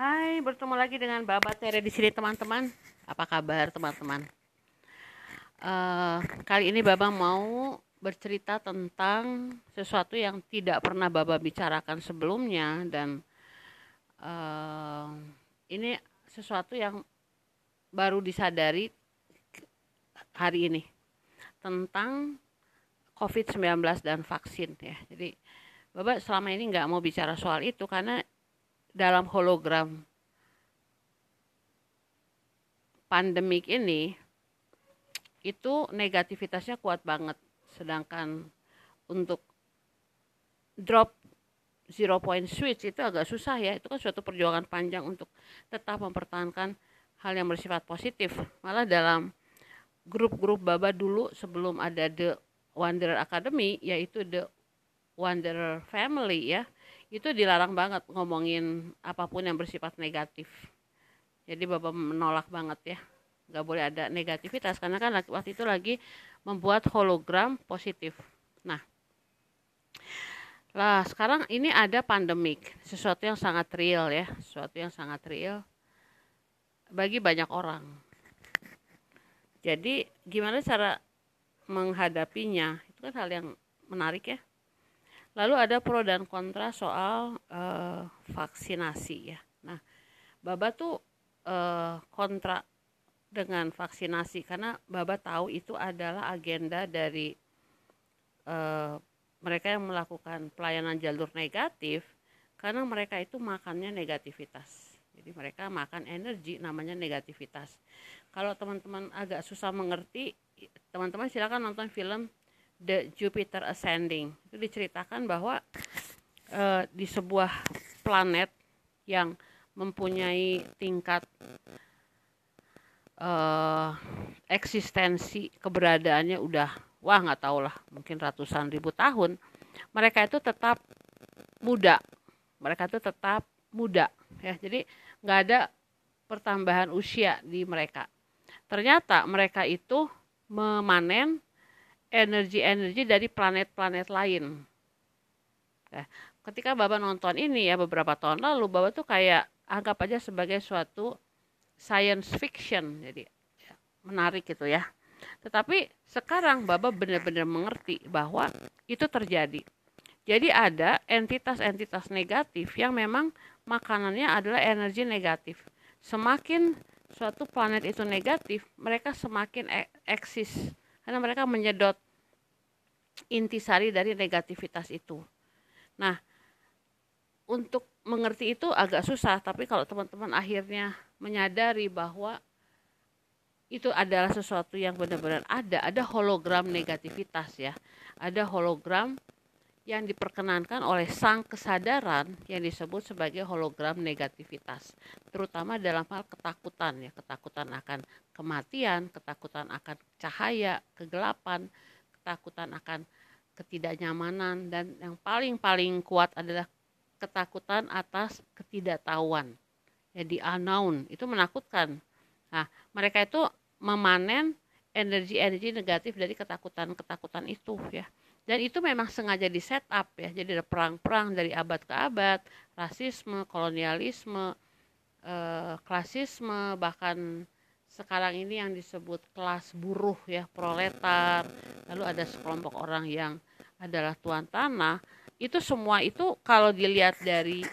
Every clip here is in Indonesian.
Hai, bertemu lagi dengan Bapak Tere di sini teman-teman. Apa kabar teman-teman? Uh, kali ini Baba mau bercerita tentang sesuatu yang tidak pernah Baba bicarakan sebelumnya dan uh, ini sesuatu yang baru disadari hari ini tentang COVID-19 dan vaksin ya. Jadi Bapak selama ini nggak mau bicara soal itu karena dalam hologram pandemik ini itu negativitasnya kuat banget. Sedangkan untuk drop zero point switch itu agak susah ya. Itu kan suatu perjuangan panjang untuk tetap mempertahankan hal yang bersifat positif. Malah dalam grup-grup baba dulu sebelum ada the Wanderer Academy yaitu the Wanderer Family ya itu dilarang banget ngomongin apa pun yang bersifat negatif. Jadi bapak menolak banget ya. Nggak boleh ada negativitas karena kan waktu itu lagi membuat hologram positif. Nah lah sekarang ini ada pandemik sesuatu yang sangat real ya sesuatu yang sangat real bagi banyak orang. Jadi gimana cara menghadapinya? Itu kan hal yang menarik ya Lalu ada pro dan kontra soal uh, vaksinasi ya. Nah, Baba tuh uh, kontra dengan vaksinasi karena Baba tahu itu adalah agenda dari uh, mereka yang melakukan pelayanan jalur negatif karena mereka itu makannya negativitas. Jadi mereka makan energi namanya negativitas. Kalau teman-teman agak susah mengerti, teman-teman silakan nonton film The Jupiter Ascending. Itu diceritakan bahwa uh, di sebuah planet yang mempunyai tingkat uh, eksistensi keberadaannya udah wah nggak tahu lah mungkin ratusan ribu tahun mereka itu tetap muda. Mereka itu tetap muda ya. Jadi nggak ada pertambahan usia di mereka. Ternyata mereka itu memanen energi-energi dari planet-planet lain. Nah, ketika Bapak nonton ini ya beberapa tahun lalu, Bapak tuh kayak anggap aja sebagai suatu science fiction, jadi ya, menarik gitu ya. Tetapi sekarang Bapak benar-benar mengerti bahwa itu terjadi. Jadi ada entitas-entitas negatif yang memang makanannya adalah energi negatif. Semakin suatu planet itu negatif, mereka semakin e-, eksis karena mereka menyedot intisari dari negativitas itu. Nah, untuk mengerti itu agak susah, tapi kalau teman-teman akhirnya menyadari bahwa itu adalah sesuatu yang benar-benar ada, ada hologram negativitas ya. Ada hologram yang diperkenankan oleh sang kesadaran yang disebut sebagai hologram negativitas terutama dalam hal ketakutan ya ketakutan akan kematian ketakutan akan cahaya kegelapan ketakutan akan ketidaknyamanan dan yang paling-paling kuat adalah ketakutan atas ketidaktahuan ya di unknown. Itu menakutkan. Nah mereka itu memanen energi-energi negatif dari ketakutan-ketakutan itu ya dan itu memang sengaja di set up ya. Jadi ada perang-perang dari abad ke abad. Rasisme kolonialisme eh, klasisme bahkan sekarang ini yang disebut kelas buruh ya proletar. Lalu ada sekelompok orang yang adalah tuan tanah. Itu semua itu kalau dilihat dari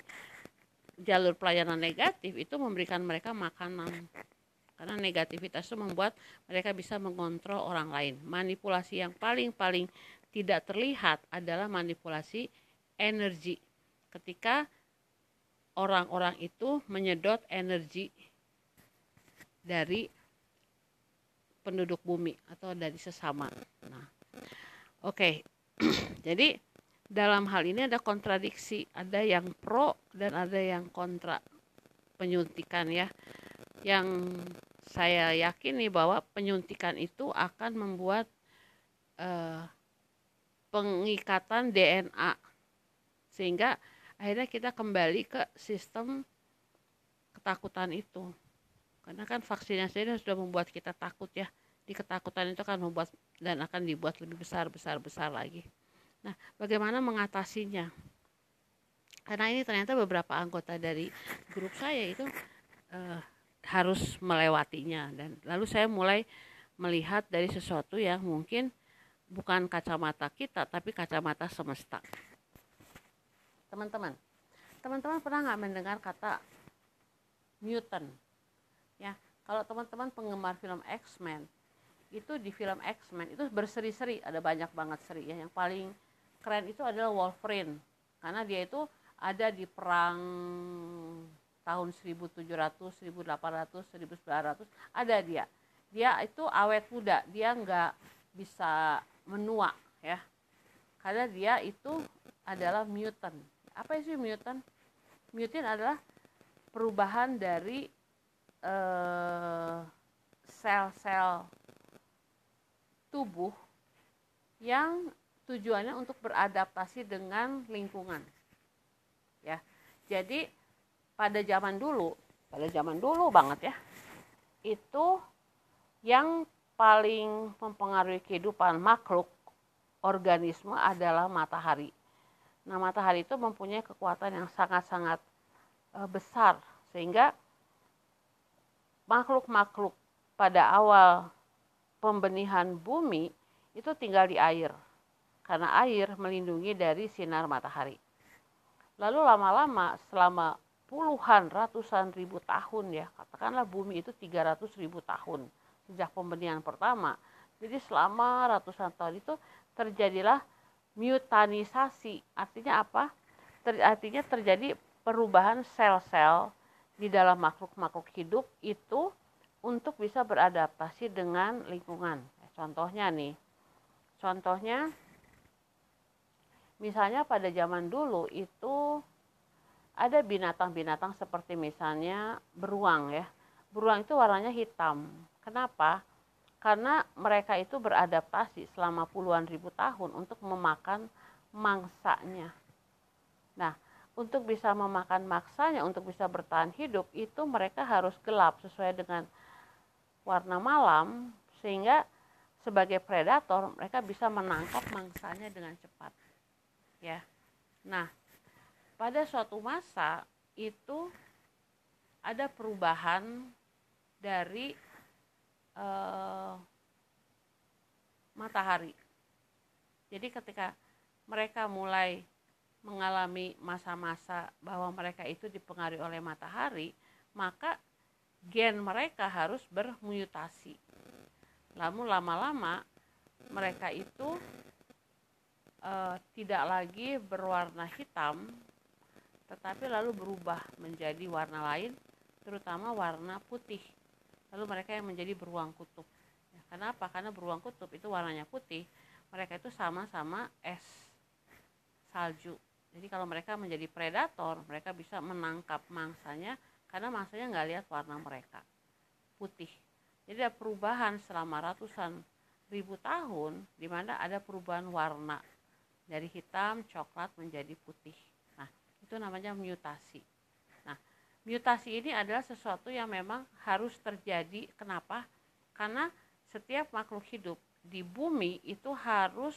jalur pelayanan negatif itu memberikan mereka makanan. Karena negativitas itu membuat mereka bisa mengontrol orang lain. Manipulasi yang paling-paling tidak terlihat adalah manipulasi energi ketika orang-orang itu menyedot energi dari penduduk bumi atau dari sesama. Nah, oke. Okay. Jadi dalam hal ini ada kontradiksi, ada yang pro dan ada yang kontra penyuntikan ya. Yang saya yakini bahwa penyuntikan itu akan membuat uh, pengikatan DNA sehingga akhirnya kita kembali ke sistem ketakutan itu. Karena kan vaksinnya sendiri sudah membuat kita takut ya. Di ketakutan itu akan membuat dan akan dibuat lebih besar besar besar lagi. Nah bagaimana mengatasinya? Karena ini ternyata beberapa anggota dari grup saya itu uh, harus melewatinya. Dan lalu saya mulai melihat dari sesuatu yang mungkin bukan kacamata kita tapi kacamata semesta. Teman-teman teman-teman pernah nggak mendengar kata mutant? Ya kalau teman-teman penggemar film X-Men itu di film X-Men itu berseri-seri ada banyak banget seri. Ya yang paling keren itu adalah Wolverine karena dia itu ada di perang tahun 1700, 1800, 1900 ada dia. Dia itu awet muda, dia nggak bisa menua ya. Karena dia itu adalah mutant. Apa sih mutant? Mutant adalah perubahan dari sel sel-sel tubuh yang tujuannya untuk beradaptasi dengan lingkungan ya jadi pada zaman dulu pada zaman dulu banget ya itu yang paling mempengaruhi kehidupan makhluk organisme adalah matahari. Nah matahari itu mempunyai kekuatan yang sangat-sangat e, besar sehingga makhluk-makhluk pada awal pembenihan bumi itu tinggal di air karena air melindungi dari sinar matahari. Lalu lama-lama selama puluhan ratusan ribu tahun ya, katakanlah bumi itu 300 ribu tahun sejak pembenihan pertama. Jadi selama ratusan tahun itu terjadilah mutanisasi. Artinya apa? Ter, artinya terjadi perubahan sel-sel di dalam makhluk-makhluk hidup itu untuk bisa beradaptasi dengan lingkungan. Contohnya nih, contohnya misalnya pada zaman dulu itu ada binatang-binatang seperti misalnya beruang ya. Beruang itu warnanya hitam. Kenapa? Karena mereka itu beradaptasi selama puluhan ribu tahun untuk memakan mangsanya. Nah, untuk bisa memakan mangsanya, untuk bisa bertahan hidup, itu mereka harus gelap sesuai dengan warna malam, sehingga sebagai predator mereka bisa menangkap mangsanya dengan cepat ya nah pada suatu masa itu ada perubahan dari uh, matahari jadi ketika mereka mulai mengalami masa-masa bahwa mereka itu dipengaruhi oleh matahari, maka gen mereka harus bermutasi. Lalu lama-lama mereka itu uh, tidak lagi berwarna hitam tetapi lalu berubah menjadi warna lain terutama warna putih lalu mereka yang menjadi beruang kutub. Ya, kenapa? Karena beruang kutub itu warnanya putih mereka itu sama-sama es salju. Jadi kalau mereka menjadi predator mereka bisa menangkap mangsanya karena mangsanya nggak lihat warna mereka. Putih. Jadi ada perubahan selama ratusan ribu tahun di mana ada perubahan warna. Dari hitam coklat menjadi putih. Nah, itu namanya mutasi. Mutasi ini adalah sesuatu yang memang harus terjadi. Kenapa? Karena setiap makhluk hidup di bumi itu harus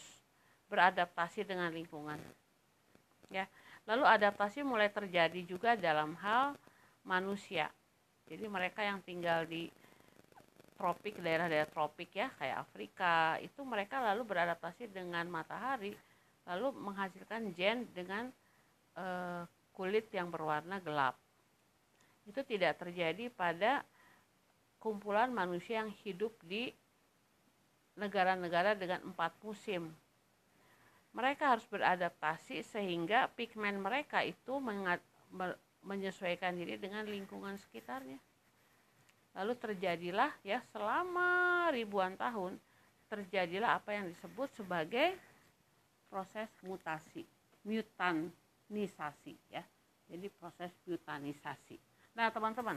beradaptasi dengan lingkungan. Ya. Lalu adaptasi mulai terjadi juga dalam hal manusia. Jadi mereka yang tinggal di tropik daerah-daerah tropik ya kayak Afrika itu mereka lalu beradaptasi dengan matahari lalu menghasilkan gen dengan e, kulit yang berwarna gelap. Itu tidak terjadi pada kumpulan manusia yang hidup di negara-negara dengan empat musim. Mereka harus beradaptasi sehingga pigmen mereka itu menyesuaikan diri dengan lingkungan sekitarnya. Lalu terjadilah ya selama ribuan tahun terjadilah apa yang disebut sebagai proses mutasi, mutanisasi ya. Jadi proses mutanisasi. Nah, teman-teman.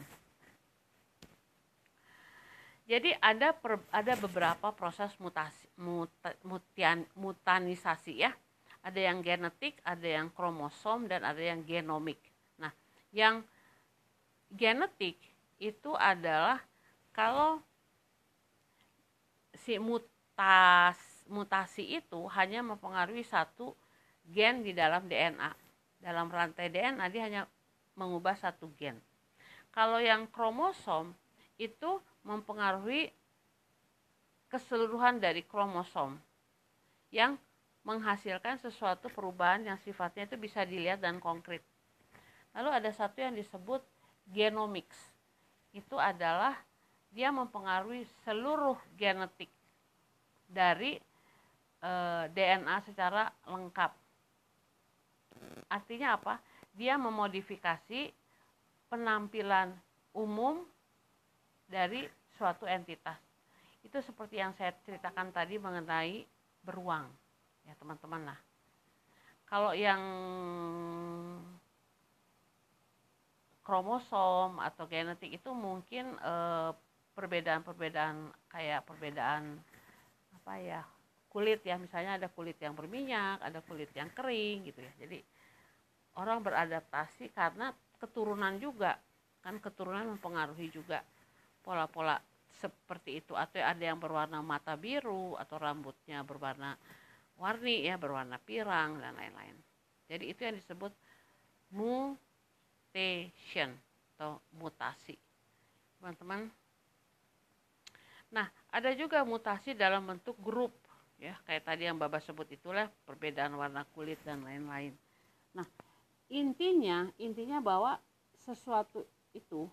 Jadi ada per, ada beberapa proses mutasi muta, mutian, mutanisasi ya. Ada yang genetik, ada yang kromosom dan ada yang genomik. Nah, yang genetik itu adalah kalau si mutas mutasi itu hanya mempengaruhi satu gen di dalam DNA. dalam rantai DNA dia hanya mengubah satu gen kalau yang kromosom itu mempengaruhi keseluruhan dari kromosom yang menghasilkan sesuatu perubahan yang sifatnya itu bisa dilihat dan konkret. Lalu ada satu yang disebut genomics. Itu adalah dia mempengaruhi seluruh genetik dari e, eh, DNA secara lengkap. Artinya apa? Dia memodifikasi penampilan umum dari suatu entitas. Itu seperti yang saya ceritakan tadi mengenai beruang. Ya, teman-teman lah. Kalau yang kromosom atau genetik itu mungkin eh, perbedaan-perbedaan kayak perbedaan apa ya kulit ya misalnya ada kulit yang berminyak ada kulit yang kering gitu ya jadi orang beradaptasi karena keturunan juga. Kan keturunan mempengaruhi juga pola-pola seperti itu. Atau ada yang berwarna mata biru atau rambutnya berwarna warni ya berwarna pirang dan lain-lain. Jadi itu yang disebut mutation atau mutasi. Teman-teman. Nah ada juga mutasi dalam bentuk grup ya. Kayak tadi yang Bapak sebut itulah perbedaan warna kulit dan lain-lain. Nah intinya intinya bahwa sesuatu itu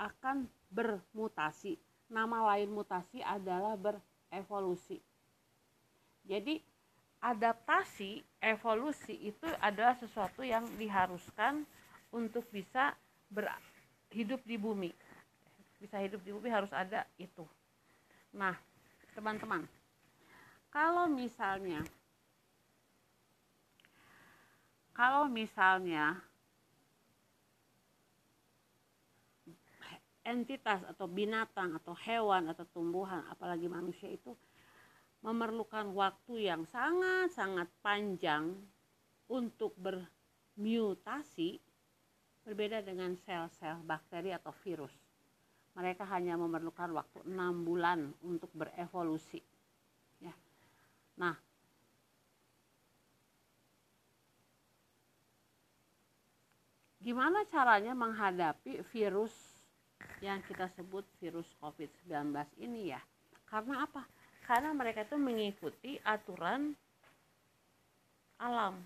akan bermutasi. Nama lain mutasi adalah berevolusi. Jadi adaptasi evolusi itu adalah sesuatu yang diharuskan untuk bisa berhidup di bumi. Bisa hidup di bumi harus ada itu. Nah teman-teman kalau misalnya kalau misalnya entitas atau binatang atau hewan atau tumbuhan apalagi manusia itu memerlukan waktu yang sangat-sangat panjang untuk bermutasi berbeda dengan sel-sel bakteri atau virus. Mereka hanya memerlukan waktu enam bulan untuk berevolusi. Ya. Nah, gimana caranya menghadapi virus yang kita sebut virus COVID-19 ini ya? Karena apa? Karena mereka itu mengikuti aturan alam.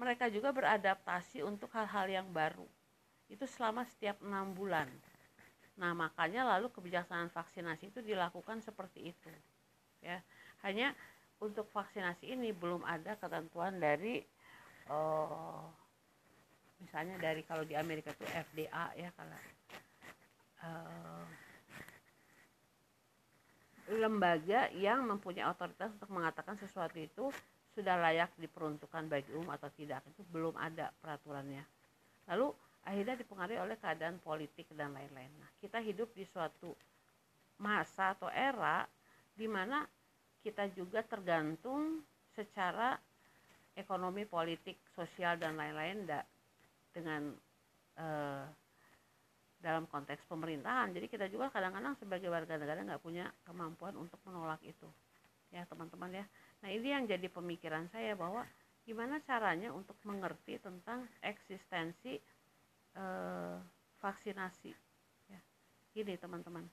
Mereka juga beradaptasi untuk hal-hal yang baru. Itu selama setiap enam bulan. Nah, makanya lalu kebijaksanaan vaksinasi itu dilakukan seperti itu. Ya, hanya untuk vaksinasi ini belum ada ketentuan dari uh, misalnya dari kalau di Amerika itu FDA ya kalau uh, lembaga yang mempunyai otoritas untuk mengatakan sesuatu itu sudah layak diperuntukkan bagi umum atau tidak itu belum ada peraturannya. Lalu akhirnya dipengaruhi oleh keadaan politik dan lain-lain. Nah kita hidup di suatu masa atau era di mana kita juga tergantung secara ekonomi politik sosial dan lain-lain dengan uh, dalam konteks pemerintahan. Jadi kita juga kadang-kadang sebagai warga negara nggak punya kemampuan untuk menolak itu. Ya teman-teman ya. Nah ini yang jadi pemikiran saya bahwa gimana caranya untuk mengerti tentang eksistensi uh, vaksinasi. Ya gini teman-teman.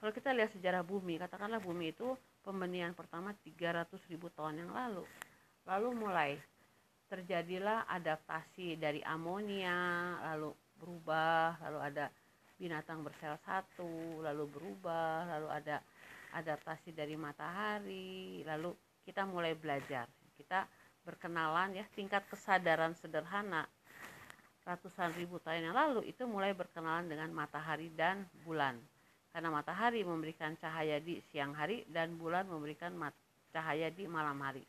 Kalau kita lihat sejarah bumi katakanlah bumi itu pembenihan pertama 300 ribu tahun yang lalu. Lalu mulai terjadilah adaptasi dari amonia lalu berubah lalu ada binatang bersel satu lalu berubah lalu ada adaptasi dari matahari lalu kita mulai belajar. Kita berkenalan ya tingkat kesadaran sederhana ratusan ribu tahun yang lalu itu mulai berkenalan dengan matahari dan bulan. Karena matahari memberikan cahaya di siang hari dan bulan memberikan cahaya di malam hari.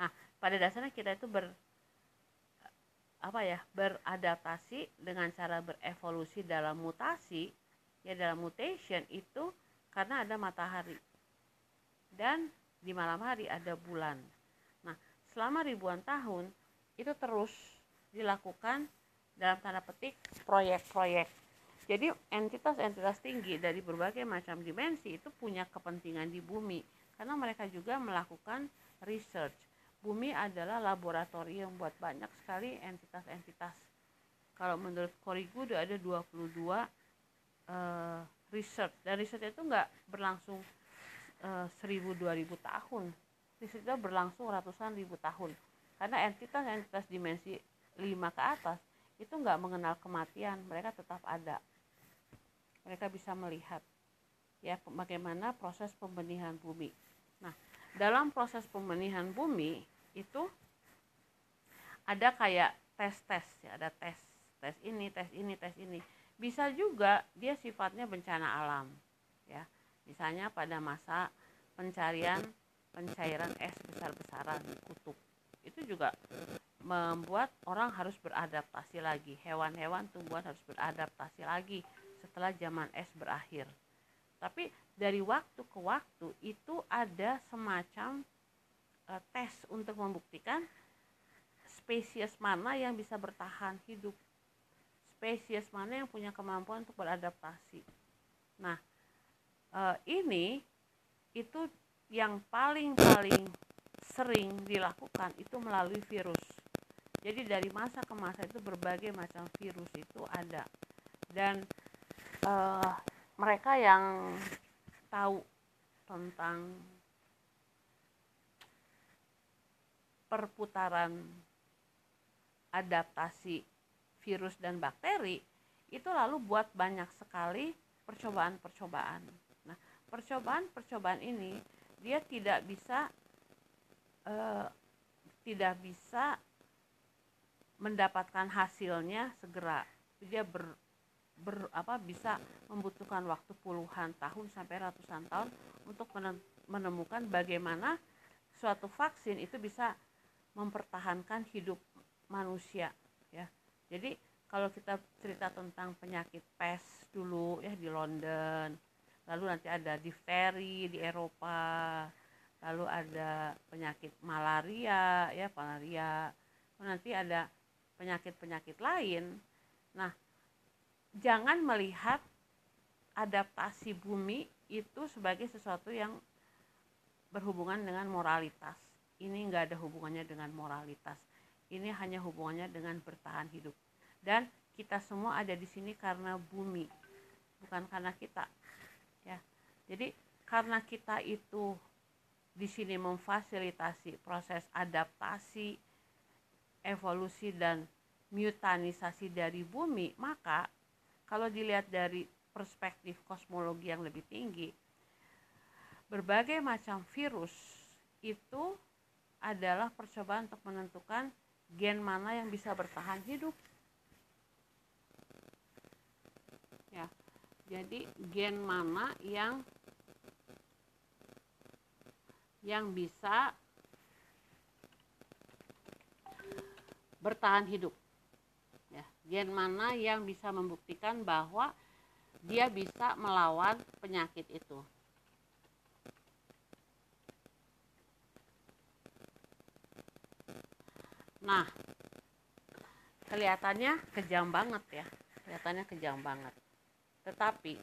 Nah pada dasarnya kita itu ber apa ya beradaptasi dengan cara berevolusi dalam mutasi ya dalam mutation itu karena ada matahari dan di malam hari ada bulan. Nah, selama ribuan tahun itu terus dilakukan dalam tanda petik proyek-proyek. Jadi entitas-entitas tinggi dari berbagai macam dimensi itu punya kepentingan di bumi karena mereka juga melakukan research bumi adalah laboratorium buat banyak sekali entitas-entitas. Kalau menurut Korigu ada 22 uh, eh, research. Dan riset itu nggak berlangsung uh, 1000-2000 tahun. Risetnya berlangsung ratusan ribu tahun. Karena entitas-entitas dimensi 5 ke atas itu nggak mengenal kematian. Mereka tetap ada. Mereka bisa melihat ya bagaimana proses pembenihan bumi. Nah dalam proses pembenihan bumi itu ada kayak tes-tes ya ada tes tes ini tes ini tes ini. Bisa juga dia sifatnya bencana alam ya. Misalnya pada masa pencarian pencairan es besar-besaran kutub. Itu juga membuat orang harus beradaptasi lagi. Hewan-hewan tumbuhan harus beradaptasi lagi setelah zaman es berakhir. Tapi dari waktu ke waktu itu ada semacam uh, tes untuk membuktikan spesies mana yang bisa bertahan hidup. Spesies mana yang punya kemampuan untuk beradaptasi. Nah uh, ini itu yang paling paling sering dilakukan itu melalui virus. Jadi dari masa ke masa itu berbagai macam virus itu ada. Dan uh, mereka yang tahu tentang perputaran adaptasi virus dan bakteri itu lalu buat banyak sekali percobaan-percobaan. Nah, percobaan-percobaan ini dia tidak bisa uh, tidak bisa mendapatkan hasilnya segera dia ber, ber apa bisa membutuhkan waktu puluhan tahun sampai ratusan tahun untuk menemukan bagaimana suatu vaksin itu bisa mempertahankan hidup manusia ya. Jadi kalau kita cerita tentang penyakit pes dulu ya di London lalu nanti ada difteri di Eropa lalu ada penyakit malaria ya malaria nanti ada penyakit-penyakit lain. Nah jangan melihat adaptasi bumi itu sebagai sesuatu yang berhubungan dengan moralitas ini enggak ada hubungannya dengan moralitas. Ini hanya hubungannya dengan bertahan hidup. Dan kita semua ada di sini karena bumi bukan karena kita ya. Jadi karena kita itu di sini memfasilitasi proses adaptasi evolusi dan mutanisasi dari bumi maka kalau dilihat dari perspektif kosmologi yang lebih tinggi berbagai macam virus itu adalah percobaan untuk menentukan gen mana yang bisa bertahan hidup. Jadi gen mana yang yang bisa bertahan hidup. Ya gen mana yang bisa membuktikan bahwa dia bisa melawan penyakit itu nah kelihatannya kejam banget ya kelihatannya kejam banget tetapi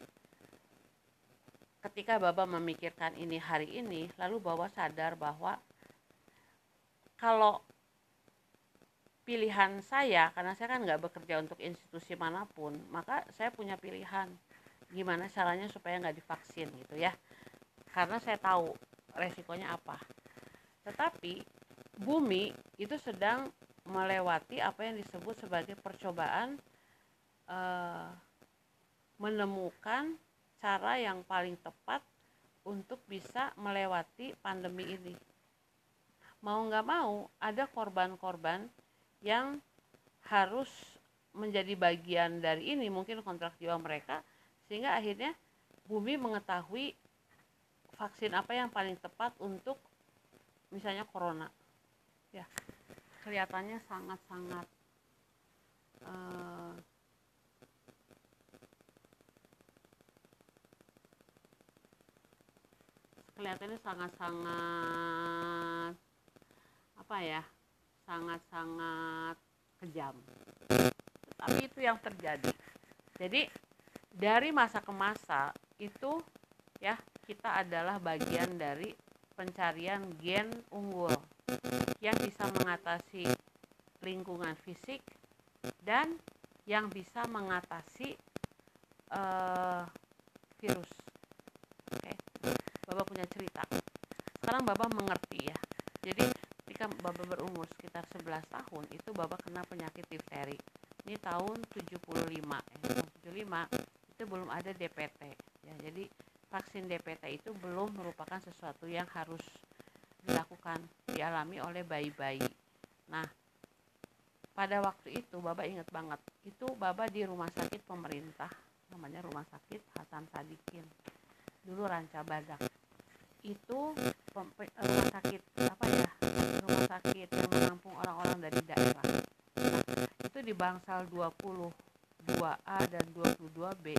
ketika Baba memikirkan ini hari ini, lalu Baba sadar bahwa kalau pilihan saya, karena saya kan nggak bekerja untuk institusi mana pun, maka saya punya pilihan gimana caranya supaya nggak divaksin gitu ya. Karena saya tahu resikonya apa. Tetapi bumi itu sedang melewati apa yang disebut sebagai percobaan uh, menemukan cara yang paling tepat untuk bisa melewati pandemi ini. Mau nggak mau, ada korban-korban yang harus menjadi bagian dari ini, mungkin kontrak jiwa mereka, sehingga akhirnya bumi mengetahui vaksin apa yang paling tepat untuk misalnya corona. Ya, kelihatannya sangat-sangat uh, kelihatannya sangat-sangat apa ya sangat-sangat kejam. Tapi itu yang terjadi. Jadi dari masa ke masa itu ya kita adalah bagian dari pencarian gen unggul yang bisa mengatasi lingkungan fisik dan yang bisa mengatasi uh, virus. Oke, okay. Bapak punya cerita. Sekarang Bapak mengerti ya. Jadi ketika Bapak berumur sekitar 11 tahun itu Bapak kena penyakit difteri. Ini tahun 75 ya. Tahun 75 itu belum ada DPT ya. Jadi vaksin DPT itu belum merupakan sesuatu yang harus dilakukan dialami oleh bayi-bayi. Nah, pada waktu itu Bapak ingat banget, itu Bapak di rumah sakit pemerintah, namanya Rumah Sakit Hasan Sadikin. Dulu Ranca Badak. Itu rumah sakit apa ya? Rumah sakit yang menampung orang-orang dari daerah. Nah, itu di Bangsal 22A dan 22B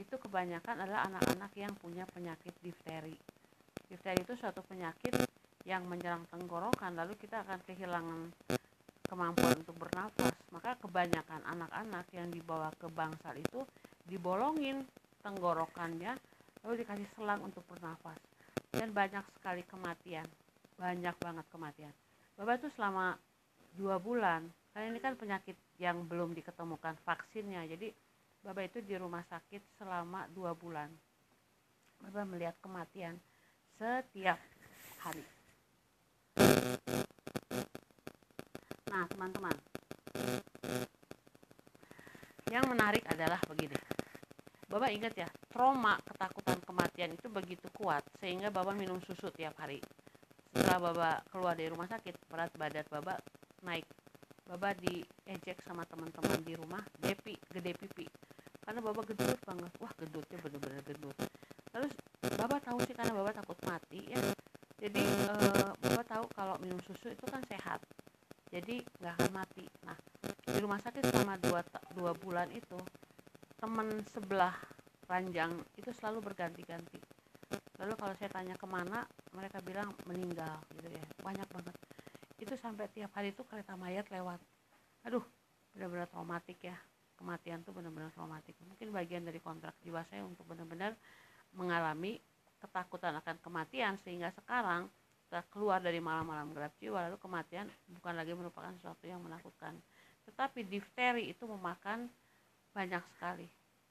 itu kebanyakan adalah anak-anak yang punya penyakit difteri. Difteri itu suatu penyakit yang menyerang tenggorokan lalu kita akan kehilangan kemampuan untuk bernafas. Maka kebanyakan anak-anak yang dibawa ke bangsal itu dibolongin tenggorokannya lalu dikasih selang untuk bernafas. Dan banyak sekali kematian banyak banget kematian. Bapak itu selama dua bulan karena ini kan penyakit yang belum diketemukan vaksinnya jadi bapak itu di rumah sakit selama dua bulan. Bapak melihat kematian setiap hari Nah, teman-teman, yang menarik adalah begini. Bapak ingat ya, trauma ketakutan kematian itu begitu kuat sehingga Bapak minum susu tiap hari. Setelah Bapak keluar dari rumah sakit, berat badan Bapak naik. Bapak diejek sama teman-teman di rumah, depi, gede pipi. Karena Bapak gedut banget. Wah, gedutnya bener-bener gedut. Terus Bapak tahu sih karena Bapak takut mati ya jadi bapak tahu kalau minum susu itu kan sehat. Jadi nggak akan mati. Nah di rumah sakit selama dua dua bulan itu teman sebelah ranjang itu selalu berganti-ganti. Lalu kalau saya tanya ke mana mereka bilang meninggal gitu ya. Banyak banget. Itu sampai tiap hari itu kereta mayat lewat. Aduh benar-benar traumatik ya. Kematian tuh benar-benar traumatik. Mungkin bagian dari kontrak jiwa saya untuk benar-benar mengalami ketakutan akan kematian sehingga sekarang kita keluar dari malam-malam gelap jiwa lalu kematian bukan lagi merupakan sesuatu yang menakutkan. Tetapi difteri itu memakan banyak sekali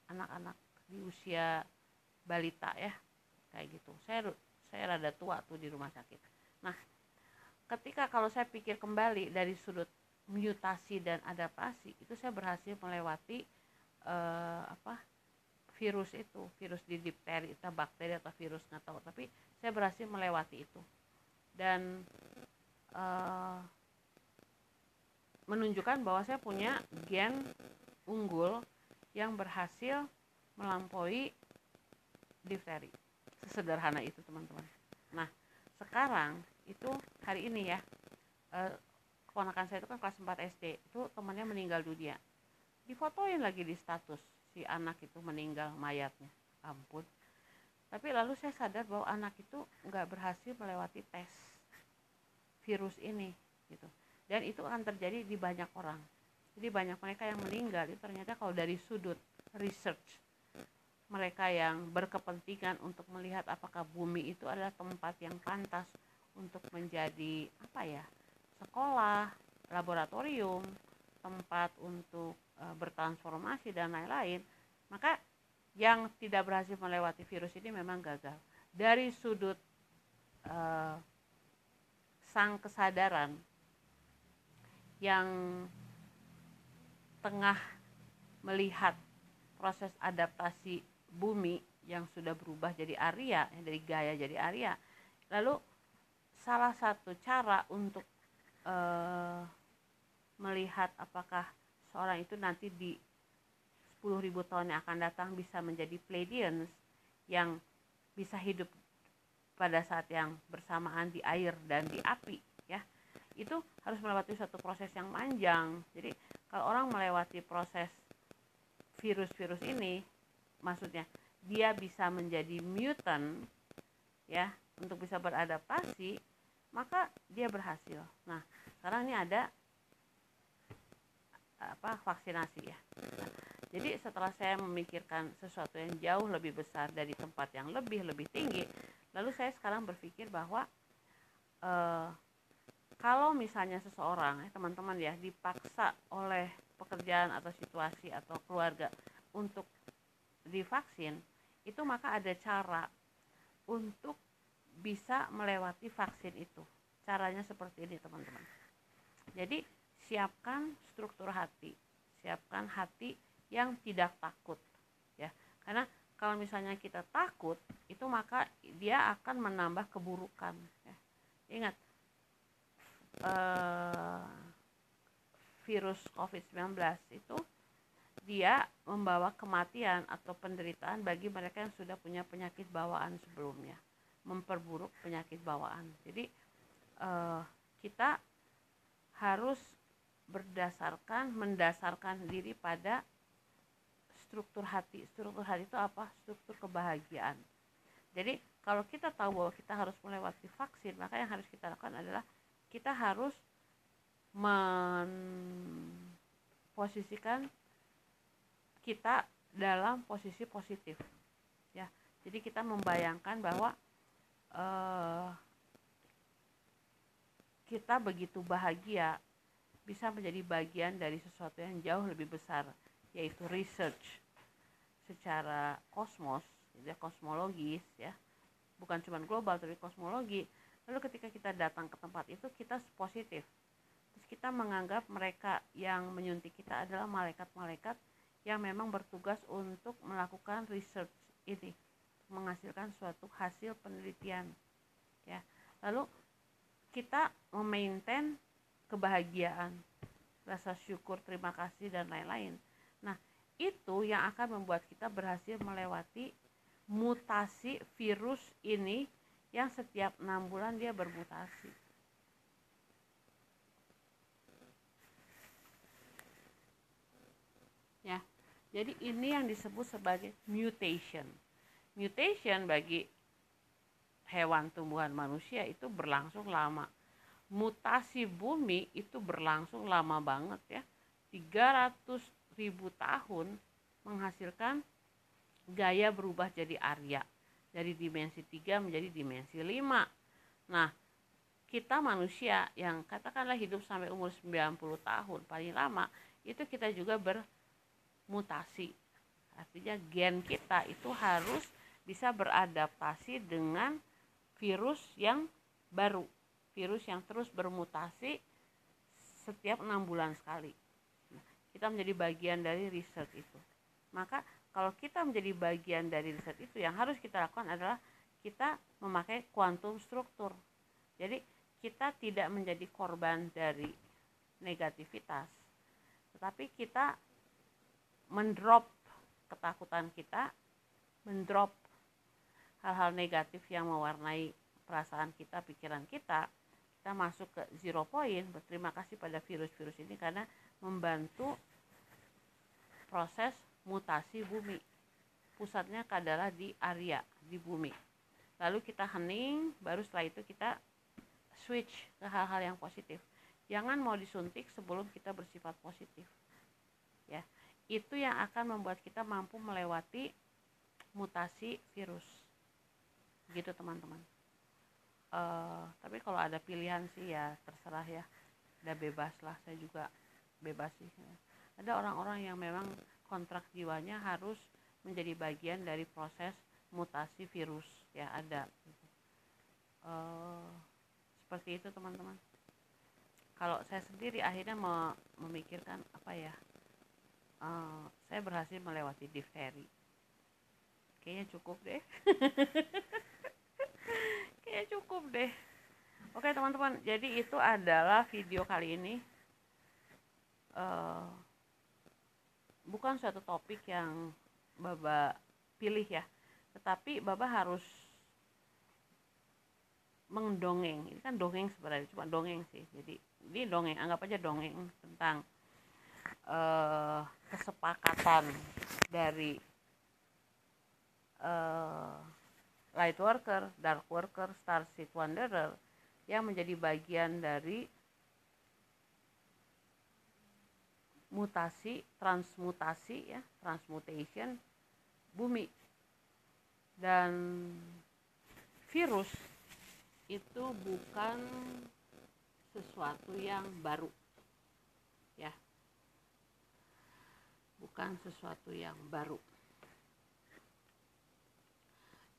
anak-anak di usia balita ya kayak gitu. Saya saya rada tua tuh di rumah sakit. Nah ketika kalau saya pikir kembali dari sudut mutasi dan adaptasi itu saya berhasil melewati uh, apa virus itu virus di difteri atau bakteri atau virus nggak tahu. Tapi saya berhasil melewati itu. Dan uh, menunjukkan bahwa saya punya gen unggul yang berhasil melampaui difteri. Sesederhana itu teman-teman. Nah sekarang itu hari ini ya uh, keponakan saya itu kan kelas 4 SD itu temannya meninggal dunia. Difotoin lagi di status si anak itu meninggal mayatnya. Ampun. Tapi lalu saya sadar bahwa anak itu nggak berhasil melewati tes virus ini gitu. Dan itu akan terjadi di banyak orang. Jadi banyak mereka yang meninggal itu ternyata kalau dari sudut research mereka yang berkepentingan untuk melihat apakah bumi itu adalah tempat yang pantas untuk menjadi apa ya sekolah laboratorium tempat untuk e, bertransformasi dan lain-lain, maka yang tidak berhasil melewati virus ini memang gagal. Dari sudut e, sang kesadaran yang tengah melihat proses adaptasi bumi yang sudah berubah jadi Arya, dari Gaia jadi Arya. Lalu salah satu cara untuk uh, melihat apakah seorang itu nanti di 10.000 tahun yang akan datang bisa menjadi Pleiadians yang bisa hidup pada saat yang bersamaan di air dan di api ya. Itu harus melewati satu proses yang panjang. Jadi kalau orang melewati proses virus-virus ini maksudnya dia bisa menjadi mutant ya untuk bisa beradaptasi maka dia berhasil. Nah sekarang ini ada apa vaksinasi ya. Nah, jadi setelah saya memikirkan sesuatu yang jauh lebih besar dari tempat yang lebih lebih tinggi, lalu saya sekarang berpikir bahwa uh, kalau misalnya seseorang ya teman-teman ya dipaksa oleh pekerjaan atau situasi atau keluarga untuk divaksin itu maka ada cara untuk bisa melewati vaksin itu caranya seperti ini teman-teman jadi siapkan struktur hati. Siapkan hati yang tidak takut ya. Karena kalau misalnya kita takut itu maka dia akan menambah keburukan ya. ingat eh, virus COVID-19 itu dia membawa kematian atau penderitaan bagi mereka yang sudah punya penyakit bawaan sebelumnya memperburuk penyakit bawaan. Jadi eh, kita harus berdasarkan mendasarkan diri pada struktur hati. Struktur hati itu apa? Struktur kebahagiaan. Jadi kalau kita tahu bahwa kita harus melewati vaksin maka yang harus kita lakukan adalah kita harus memposisikan kita dalam posisi positif. Ya jadi kita membayangkan bahwa uh, kita begitu bahagia bisa menjadi bagian dari sesuatu yang jauh lebih besar yaitu research secara kosmos ya kosmologis ya. Bukan cuma global tapi kosmologi. Lalu ketika kita datang ke tempat itu kita positif. Terus kita menganggap mereka yang menyuntik kita adalah malaikat-malaikat yang memang bertugas untuk melakukan research ini menghasilkan suatu hasil penelitian ya. Lalu kita memaintain kebahagiaan rasa syukur terima kasih dan lain-lain. Nah itu yang akan membuat kita berhasil melewati mutasi virus ini yang setiap enam bulan dia bermutasi. Ya jadi ini yang disebut sebagai mutation. Mutation bagi hewan tumbuhan manusia itu berlangsung lama mutasi bumi itu berlangsung lama banget ya. 300 ribu tahun menghasilkan gaya berubah jadi Arya dari dimensi 3 menjadi dimensi 5 nah kita manusia yang katakanlah hidup sampai umur 90 tahun paling lama itu kita juga bermutasi. Artinya gen kita itu harus bisa beradaptasi dengan virus yang baru virus yang terus bermutasi setiap enam bulan sekali. Nah, kita menjadi bagian dari riset itu. Maka kalau kita menjadi bagian dari riset itu, yang harus kita lakukan adalah kita memakai kuantum struktur. Jadi kita tidak menjadi korban dari negativitas, tetapi kita mendrop ketakutan kita, mendrop hal-hal negatif yang mewarnai perasaan kita, pikiran kita, kita masuk ke zero point berterima kasih pada virus-virus ini karena membantu proses mutasi bumi. Pusatnya adalah di area di bumi. Lalu kita hening baru setelah itu kita switch ke hal-hal yang positif. Jangan mau disuntik sebelum kita bersifat positif. Ya itu yang akan membuat kita mampu melewati mutasi virus. Gitu teman-teman uh, tapi kalau ada pilihan sih ya terserah ya. Udah bebas lah saya juga bebas sih. Ada orang-orang yang memang kontrak jiwanya harus menjadi bagian dari proses mutasi virus. Ya ada. Uh, seperti itu teman-teman. Kalau saya sendiri akhirnya memikirkan apa ya uh, saya berhasil melewati difteri. Kayaknya cukup deh ya cukup deh. Oke teman-teman jadi itu adalah video kali ini. Uh, bukan suatu topik yang baba pilih ya tetapi baba harus mendongeng. Ini kan dongeng sebenarnya cuma dongeng sih. Jadi ini dongeng anggap aja dongeng tentang uh, kesepakatan dari uh, light worker, dark worker, star seed wanderer yang menjadi bagian dari mutasi, transmutasi ya, transmutation bumi. Dan virus itu bukan sesuatu yang baru ya bukan sesuatu yang baru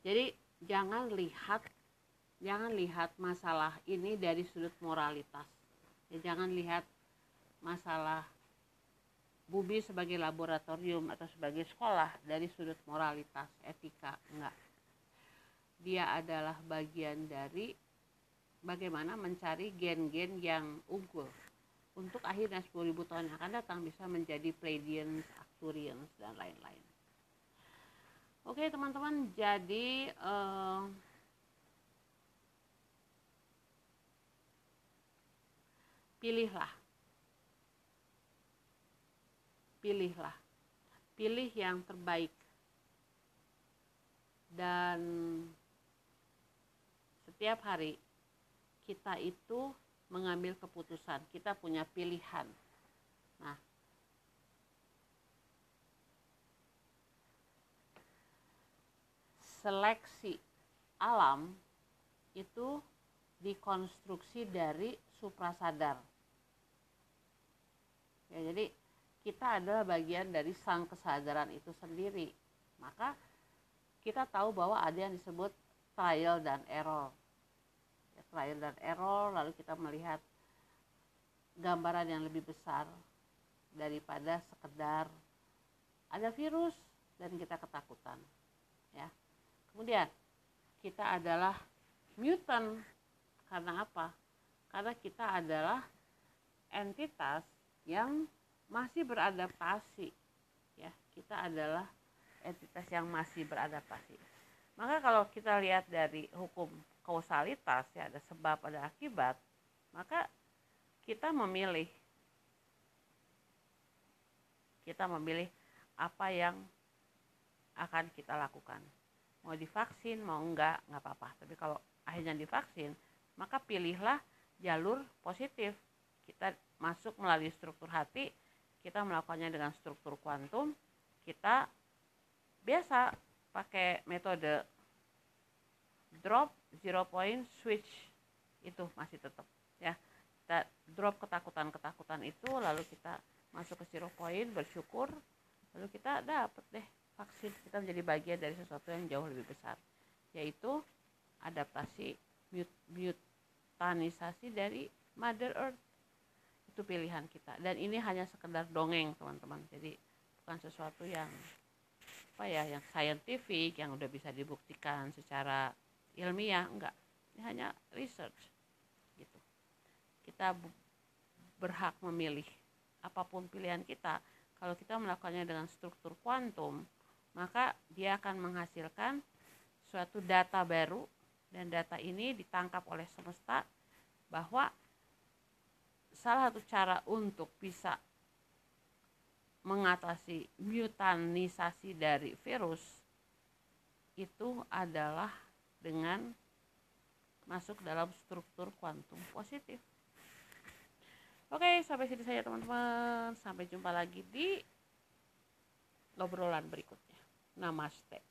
jadi jangan lihat jangan lihat masalah ini dari sudut moralitas ya jangan lihat masalah bumi sebagai laboratorium atau sebagai sekolah dari sudut moralitas etika enggak dia adalah bagian dari bagaimana mencari gen-gen yang unggul untuk akhirnya 10.000 tahun yang akan datang bisa menjadi Pleiadians, Arcturians dan lain-lain. Oke teman-teman, jadi uh, pilihlah. Pilihlah. Pilih yang terbaik. Dan setiap hari kita itu mengambil keputusan. Kita punya pilihan. Nah seleksi alam itu dikonstruksi dari suprasadar ya jadi kita adalah bagian dari sang kesadaran itu sendiri. Maka kita tahu bahwa ada yang disebut trial dan error. Ya, trial dan error, lalu kita melihat gambaran yang lebih besar daripada sekedar ada virus dan kita ketakutan. Ya. Kemudian kita adalah mutant. Karena apa? Karena kita adalah entitas yang masih beradaptasi ya. Kita adalah entitas yang masih beradaptasi. Maka kalau kita lihat dari hukum kausalitas ya ada sebab ada akibat maka kita memilih. Kita memilih apa yang akan kita lakukan mau divaksin mau enggak nggak apa-apa. Tapi kalau akhirnya divaksin maka pilihlah jalur positif. Kita masuk melalui struktur hati kita melakukannya dengan struktur kuantum kita biasa pakai metode drop zero point switch. Itu masih tetap ya. Kita drop ketakutan-ketakutan itu lalu kita masuk ke zero point bersyukur lalu kita dapat deh kita menjadi bagian dari sesuatu yang jauh lebih besar yaitu adaptasi mut mutanisasi dari Mother Earth. Itu pilihan kita. Dan ini hanya sekedar dongeng teman-teman. Jadi bukan sesuatu yang apa ya yang scientific yang udah bisa dibuktikan secara ilmiah. Enggak. Ini hanya research gitu. Kita berhak memilih apa pun pilihan kita. Kalau kita melakukannya dengan struktur kuantum maka dia akan menghasilkan suatu data baru dan data ini ditangkap oleh semesta bahwa salah satu cara untuk bisa mengatasi mutanisasi dari virus itu adalah dengan masuk dalam struktur kuantum positif. Oke, sampai sini saja teman-teman. Sampai jumpa lagi di obrolan berikutnya. Namaste.